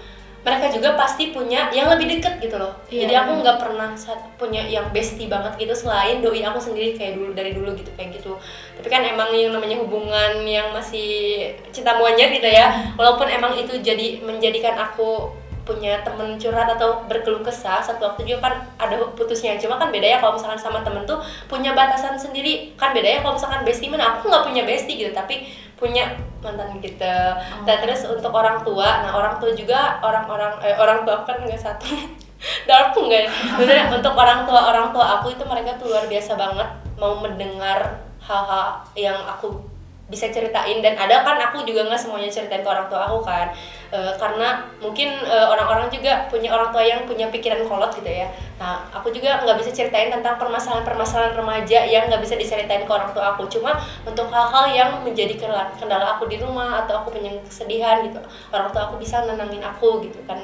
mereka juga pasti punya yang lebih deket gitu loh. Iya. jadi aku nggak pernah punya yang bestie banget gitu selain doi aku sendiri kayak dulu dari dulu gitu kayak gitu. Tapi kan emang yang namanya hubungan yang masih cinta monyet gitu ya. Walaupun emang itu jadi menjadikan aku punya temen curhat atau berkeluh kesah satu waktu juga kan ada putusnya. Cuma kan beda ya kalau misalkan sama temen tuh punya batasan sendiri. Kan beda ya kalau misalkan bestie. Mana aku nggak punya bestie gitu tapi punya mantan gitu. Dan terus untuk orang tua nah orang tua juga orang-orang eh, orang tua kan nggak satu. <laughs> Dan aku nggak bener untuk orang tua orang tua aku itu mereka tuh luar biasa banget mau mendengar hal-hal yang aku bisa ceritain. Dan ada kan aku juga nggak semuanya ceritain ke orang tua aku kan Eh, karena mungkin eh, orang-orang juga punya orang tua yang punya pikiran kolot gitu ya. Nah aku juga nggak bisa ceritain tentang permasalahan-permasalahan remaja yang nggak bisa diceritain ke orang tua aku. Cuma untuk hal-hal yang menjadi kendala, aku di rumah atau aku punya kesedihan gitu orang tua aku bisa nenangin aku gitu kan.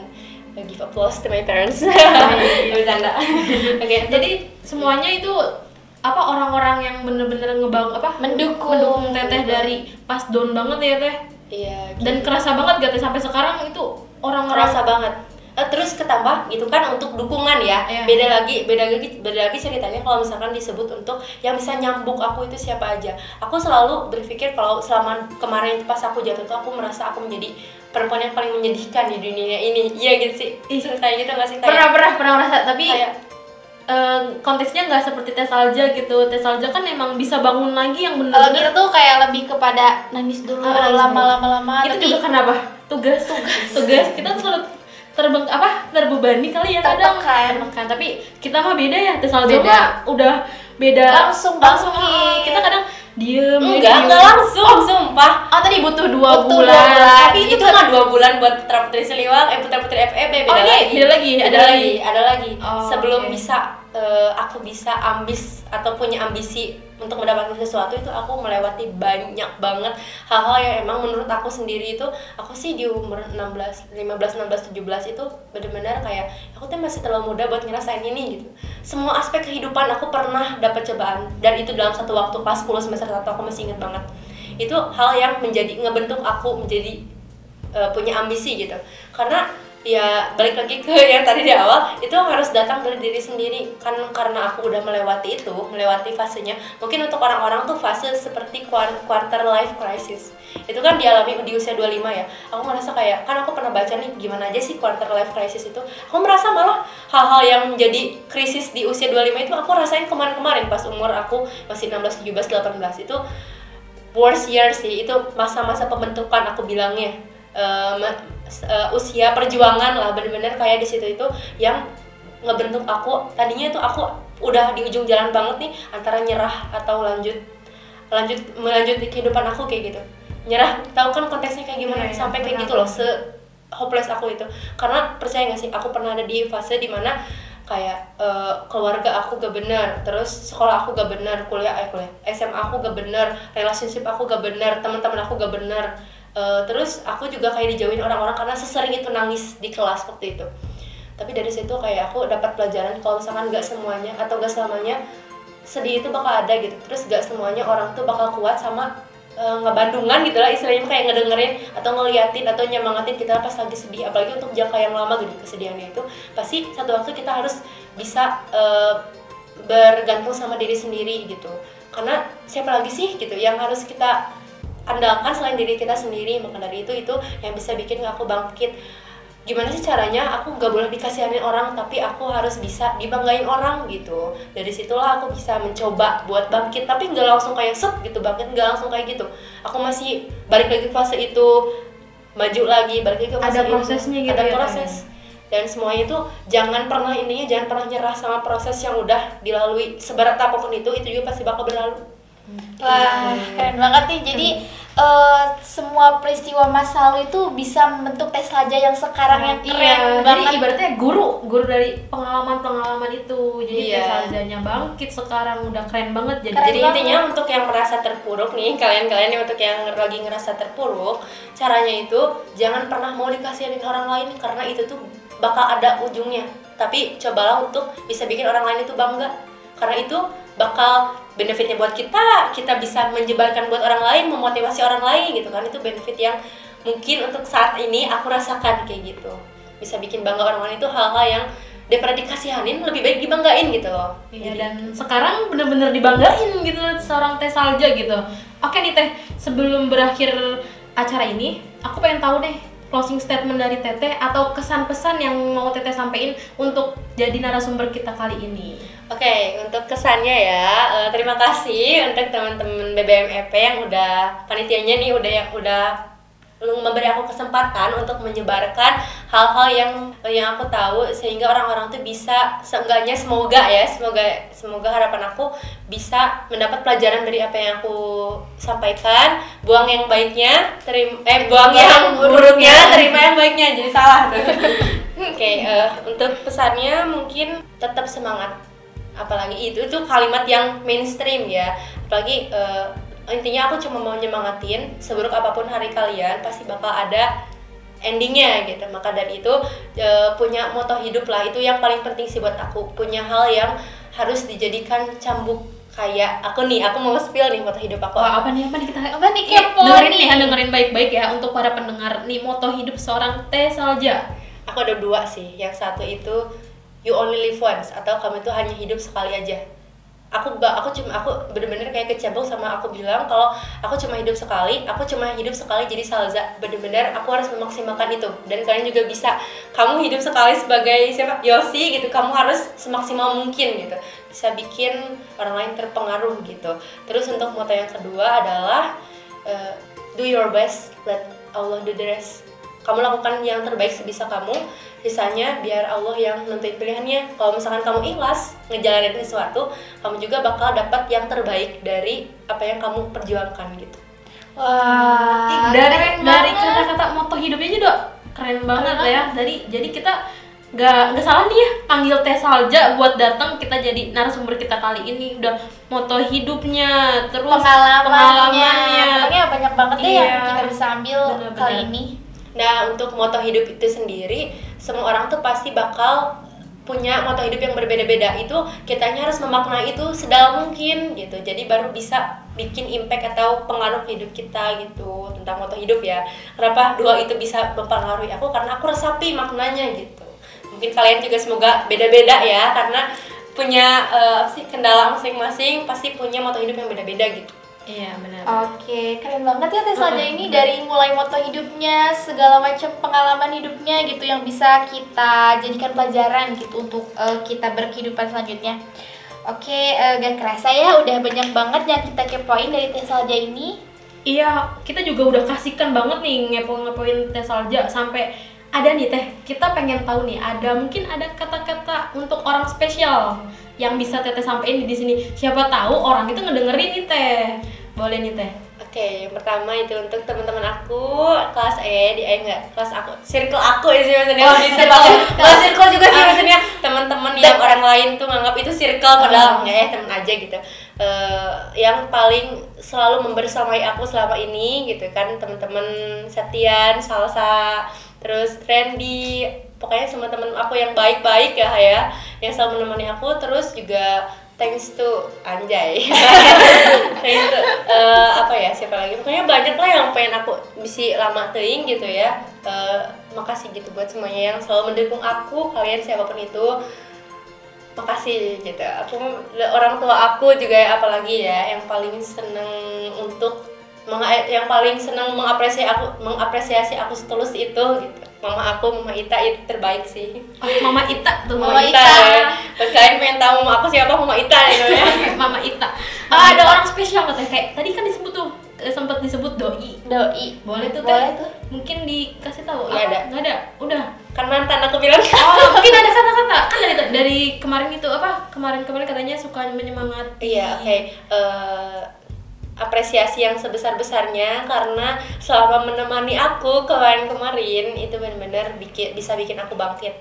Eh, give applause to my parents. <laughs> Bercanda. <laughs> Oke Jadi semuanya itu apa orang-orang yang bener-bener ngebang apa? Mendukung. mendukung teteh dari pas down banget ya teh iya gitu. dan kerasa banget gak sampai sekarang itu orang-orang kerasa banget. Eh, terus ketambah gitu kan untuk dukungan ya. Iya. beda lagi beda lagi beda lagi ceritanya kalau misalkan disebut untuk yang bisa nyambuk aku itu siapa aja. Aku selalu berpikir kalau selama kemarin pas aku jatuh tuh aku merasa aku menjadi perempuan yang paling menyedihkan di dunia ini. Iya gitu sih. Ih. kayak gitu nggak sih pernah pernah pernah ngerasa tapi kayak eh, konteksnya nggak seperti tes salja gitu. Tes salja kan emang bisa bangun lagi yang kalau bener-bener kita tuh kayak lebih kepada nangis dulu Ah, nangis lama-lama lama itu tapi juga kenapa? Tugas. Tugas. Tugas. Kita selalu terbang apa terbebani kali ya kadang. Tertekan. tertekan. Tapi kita mah beda ya tes Beda. mah udah beda. Langsung langsung ah, kita kadang diem enggak diem. enggak langsung. Sumpah. Oh tadi butuh dua Butuh bulan, bulan. tapi itu, itu, mah dua bulan buat putra putri seliwang eh putra putri FEB beda Oh, ini lagi. beda lagi, ada Beda lagi. ada lagi. Oh, sebelum oke. bisa eh, aku bisa ambis atau punya ambisi untuk mendapatkan sesuatu itu aku melewati banyak banget hal-hal yang emang menurut aku sendiri itu aku sih di umur 16 15 16 17 itu benar-benar kayak aku tuh masih terlalu muda buat ngerasain ini gitu. Semua aspek kehidupan aku pernah dapat cobaan dan itu dalam satu waktu pas 10 semester 1 aku masih inget banget. Itu hal yang menjadi ngebentuk aku menjadi uh, punya ambisi gitu. Karena ya balik lagi ke <laughs> yang tadi di awal. Itu harus datang dari diri sendiri. Kan karena aku udah melewati itu melewati fasenya mungkin untuk orang-orang tuh fase seperti quar- quarter life crisis. Itu kan dialami di usia 25 ya. Aku merasa kayak kan aku pernah baca nih gimana aja sih quarter life crisis itu. Aku merasa malah hal-hal yang menjadi krisis di usia 25 itu aku rasain kemarin-kemarin pas umur aku masih 16, 17, 18 itu worst year sih. Itu masa-masa pembentukan aku bilangnya Ma- eh, usia perjuangan lah bener-bener kayak di situ itu yang ngebentuk aku. Tadinya itu aku udah di ujung jalan banget nih antara nyerah atau lanjut lanjut melanjut kehidupan aku kayak gitu. Nyerah tahu kan konteksnya kayak gimana? Iya, iya, sampai kayak gitu loh se hopeless aku itu. Karena percaya gak sih aku pernah ada di fase di mana kayak eh, keluarga aku gak benar terus sekolah aku gak benar kuliah eh kuliah SMA aku gak benar relationship aku gak benar teman-teman aku gak benar Eh, terus aku juga kayak dijauhin orang-orang karena sesering itu nangis di kelas waktu itu. Tapi dari situ kayak aku dapat pelajaran kalau misalkan gak semuanya atau gak selamanya sedih itu bakal ada gitu. Terus gak semuanya orang tuh bakal kuat sama eh, ngebandungan gitu lah istilahnya kayak ngedengerin atau ngeliatin atau nyemangatin kita pas lagi sedih. Apalagi untuk jangka yang lama gitu kesedihannya itu. Pasti satu waktu kita harus bisa eh, bergantung sama diri sendiri gitu. Karena siapa lagi sih gitu yang harus kita andalkan selain diri kita sendiri maka dari itu itu yang bisa bikin aku bangkit. Gimana sih caranya? Aku nggak boleh dikasihanin orang tapi aku harus bisa dibanggain orang gitu. Dari situlah aku bisa mencoba buat bangkit tapi nggak langsung kayak set gitu. Bangkit nggak langsung kayak gitu. Aku masih balik lagi ke fase itu maju lagi balik lagi ke fase Ada itu. prosesnya gitu ada ya, proses. Dan semuanya itu jangan pernah intinya jangan pernah nyerah sama proses yang udah dilalui. Seberat apa pun itu itu juga pasti bakal berlalu. Wah, keren banget nih. Jadi eh, semua peristiwa masa lalu itu bisa membentuk tes saja yang sekarang yang keren Iya, jadi banget. ibaratnya guru, guru dari pengalaman-pengalaman itu. Jadi Iya. Teh Salzanya bangkit sekarang udah keren banget jadi. Keren Jadi banget. intinya untuk yang merasa terpuruk nih, kalian-kalian yang untuk yang lagi ngerasa terpuruk, caranya itu jangan pernah mau dikasihin orang lain karena itu tuh bakal ada ujungnya. Tapi cobalah untuk bisa bikin orang lain itu bangga. Karena itu bakal benefitnya buat kita, kita bisa menyebarkan buat orang lain, memotivasi orang lain gitu kan. Itu benefit yang mungkin untuk saat ini aku rasakan kayak gitu. Bisa bikin bangga orang lain itu hal-hal yang daripada dikasihanin lebih baik dibanggain gitu loh. Iya, dan sekarang bener-bener dibanggain gitu seorang Teh Salja gitu. Oke nih Teh, sebelum berakhir acara ini, aku pengen tahu deh closing statement dari Teteh atau kesan pesan yang mau Teteh sampaikan untuk jadi narasumber kita kali ini. Oke, untuk kesannya ya, eh, terima kasih untuk teman-teman BBMEP yang udah panitianya nih udah yang udah memberi aku kesempatan untuk menyebarkan hal-hal yang yang aku tahu sehingga orang-orang tuh bisa seenggaknya semoga ya semoga semoga harapan aku bisa mendapat pelajaran dari apa yang aku sampaikan. Buang yang baiknya terima eh buang yang buruknya. terima yang baiknya jadi salah. Tuh <laughs> oke eh, untuk pesannya mungkin tetap semangat apalagi itu itu kalimat yang mainstream ya. Apalagi eh, intinya aku cuma mau nyemangatin seburuk apa pun hari kalian pasti bakal ada endingnya gitu. Maka dari itu eh, punya moto hidup lah itu yang paling penting sih buat aku. Punya hal yang harus dijadikan cambuk. Kayak aku nih aku mau spill nih moto hidup aku. Wah, apa nih apa nih kita Apa nih kepo dengerin nih? nih, ya, dengerin baik-baik ya untuk para pendengar nih moto hidup seorang Teh Salja. aku ada dua sih. Yang satu itu you only live once atau kamu itu hanya hidup sekali aja. Aku gak aku cuma aku bener-bener kayak kecebong sama aku bilang kalau aku cuma hidup sekali aku cuma hidup sekali jadi salza. Bener-bener aku harus memaksimalkan itu. Dan kalian juga bisa kamu hidup sekali sebagai siapa? Yosi gitu kamu harus semaksimal mungkin gitu. Bisa bikin orang lain terpengaruh gitu. Terus untuk moto yang kedua adalah eh, do your best let Allah do the rest kamu lakukan yang terbaik sebisa kamu sisanya biar Allah yang nentuin pilihannya kalau misalkan kamu ikhlas ngejalanin sesuatu kamu juga bakal dapat yang terbaik dari apa yang kamu perjuangkan gitu Wah, dari keren dari banget. kata-kata moto hidupnya aja dok keren banget ya dari jadi kita nggak nggak salah nih ya panggil Teh Salja buat datang kita jadi narasumber kita kali ini udah moto hidupnya terus pengalamannya, pengalamannya. pokoknya banyak banget deh yang Iya. kita bisa ambil Bener-bener. kali ini. Nah, untuk moto hidup itu sendiri, semua orang tuh pasti bakal punya moto hidup yang berbeda-beda. Itu kitanya harus memaknai itu sedalam mungkin gitu. Jadi baru bisa bikin impact atau pengaruh hidup kita gitu tentang moto hidup ya. Kenapa dua itu bisa mempengaruhi aku? Karena aku resapi maknanya gitu. Mungkin kalian juga semoga beda-beda ya karena punya apa sih kendala masing-masing pasti punya moto hidup yang beda-beda gitu. Iya benar Oke, keren banget ya Teh Salja ini dari mulai moto hidupnya, segala macam pengalaman hidupnya gitu yang bisa kita jadikan pelajaran gitu untuk eh, kita berkehidupan selanjutnya. Oke, eh, gak kerasa ya udah banyak banget yang kita kepoin dari Teh Salja ini. Iya, kita juga udah kasihkan banget nih ngepo-ngepoin Teh Salja sampai ada nih Teh, kita pengen tahu nih, ada mungkin ada kata-kata untuk orang spesial yang bisa Teteh sampaikan di sini. Siapa tahu orang itu ngedengerin nih Teh. Boleh nih Teh. Oke, yang pertama itu untuk teman-teman aku kelas E di eh enggak kelas aku circle aku ya sih maksudnya Oh, circle. maksud- bukan circle juga sih Ah. maksudnya teman-teman yang orang lain tuh nganggap itu circle padahal enggak ya teman aja gitu Eh, yang paling selalu membersamai aku selama ini gitu kan teman-teman Setian, Salsa, terus Randy pokoknya semua teman aku yang baik-baik ya ya yang selalu menemani aku terus juga thanks to Anjay. <laughs> Thanks to eh, apa ya siapa lagi? Pokoknya banyak lah yang pengen aku bisa lama teing gitu ya. Eh, makasih gitu buat semuanya yang selalu mendukung aku kalian siapa pun itu. Makasih gitu. Aku orang tua aku juga ya, apalagi ya yang paling seneng untuk yang paling seneng mengapresiasi aku mengapresiasi aku setulus itu gitu mama aku mama Ita itu terbaik sih Oh, Mama Ita tuh Mama Mama Ita. Ita, ya. Buat kalian pengen tahu mama aku siapa Mama Ita gitu ya <laughs> Mama Ita. Ah, ada orang spesial katanya kayak tadi kan disebut tuh eh, sempat disebut doi. Doi. Boleh tuh Boleh tuh. Mungkin dikasih tahu. Nggak ada. Nggak ada. Udah. kan mantan aku bilang Oh, <laughs> mungkin ada kata-kata. Kan dari dari kemarin itu apa? Kemarin-kemarin katanya suka menyemangati. Iya, oke. Eh, apresiasi yang sebesar-besarnya karena selama menemani aku kemarin-kemarin itu benar-benar bikin bisa bikin aku bangkit.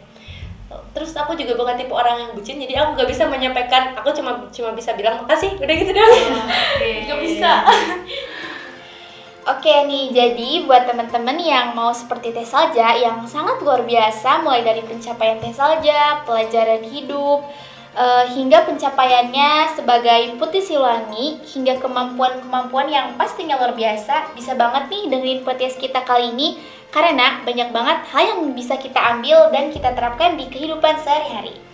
Terus aku juga bukan tipe orang yang bucin, jadi aku gak bisa menyampaikan. Aku cuma cuma bisa bilang makasih, udah gitu doang. Oke. <laughs> Gak bisa. <laughs> Oke nih, jadi buat teman-teman yang mau seperti Teh Salja yang sangat luar biasa mulai dari pencapaian Teh Salja, pelajaran hidup, eh, hingga pencapaiannya sebagai putih silangi hingga kemampuan-kemampuan yang pastinya luar biasa bisa banget nih dengerin podcast kita kali ini karena banyak banget hal yang bisa kita ambil dan kita terapkan di kehidupan sehari-hari.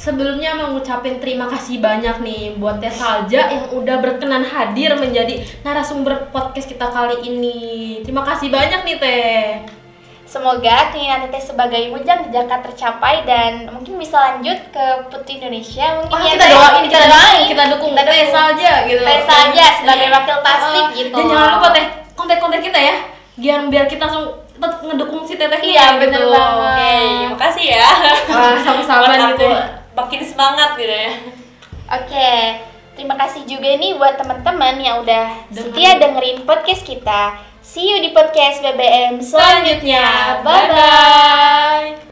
Sebelumnya mau ngucapin terima kasih banyak nih buat Teh Salja yang udah berkenan hadir menjadi narasumber podcast kita kali ini. Terima kasih banyak nih Teh. Semoga keinginan Teteh sebagai mujang jaka tercapai dan mungkin bisa lanjut ke Putri Indonesia mungkin Wah, ya, kita doain, kita doain, dukung, kita dukung Kita Teh. Salja gitu. Teh Salja sebagai wakil tasik Uh, gitu. Dan jangan lupa Teh, konten-konten kita ya. Biar biar kita langsung tetap ngedukung si Teteh Iya, bener banget. Oke, makasih ya. Wah, sama-sama gitu aku makin semangat gitu ya. Oke, terima kasih juga nih buat teman-teman yang udah setia dengerin podcast kita. See you di podcast BBM selanjutnya. Bye-bye.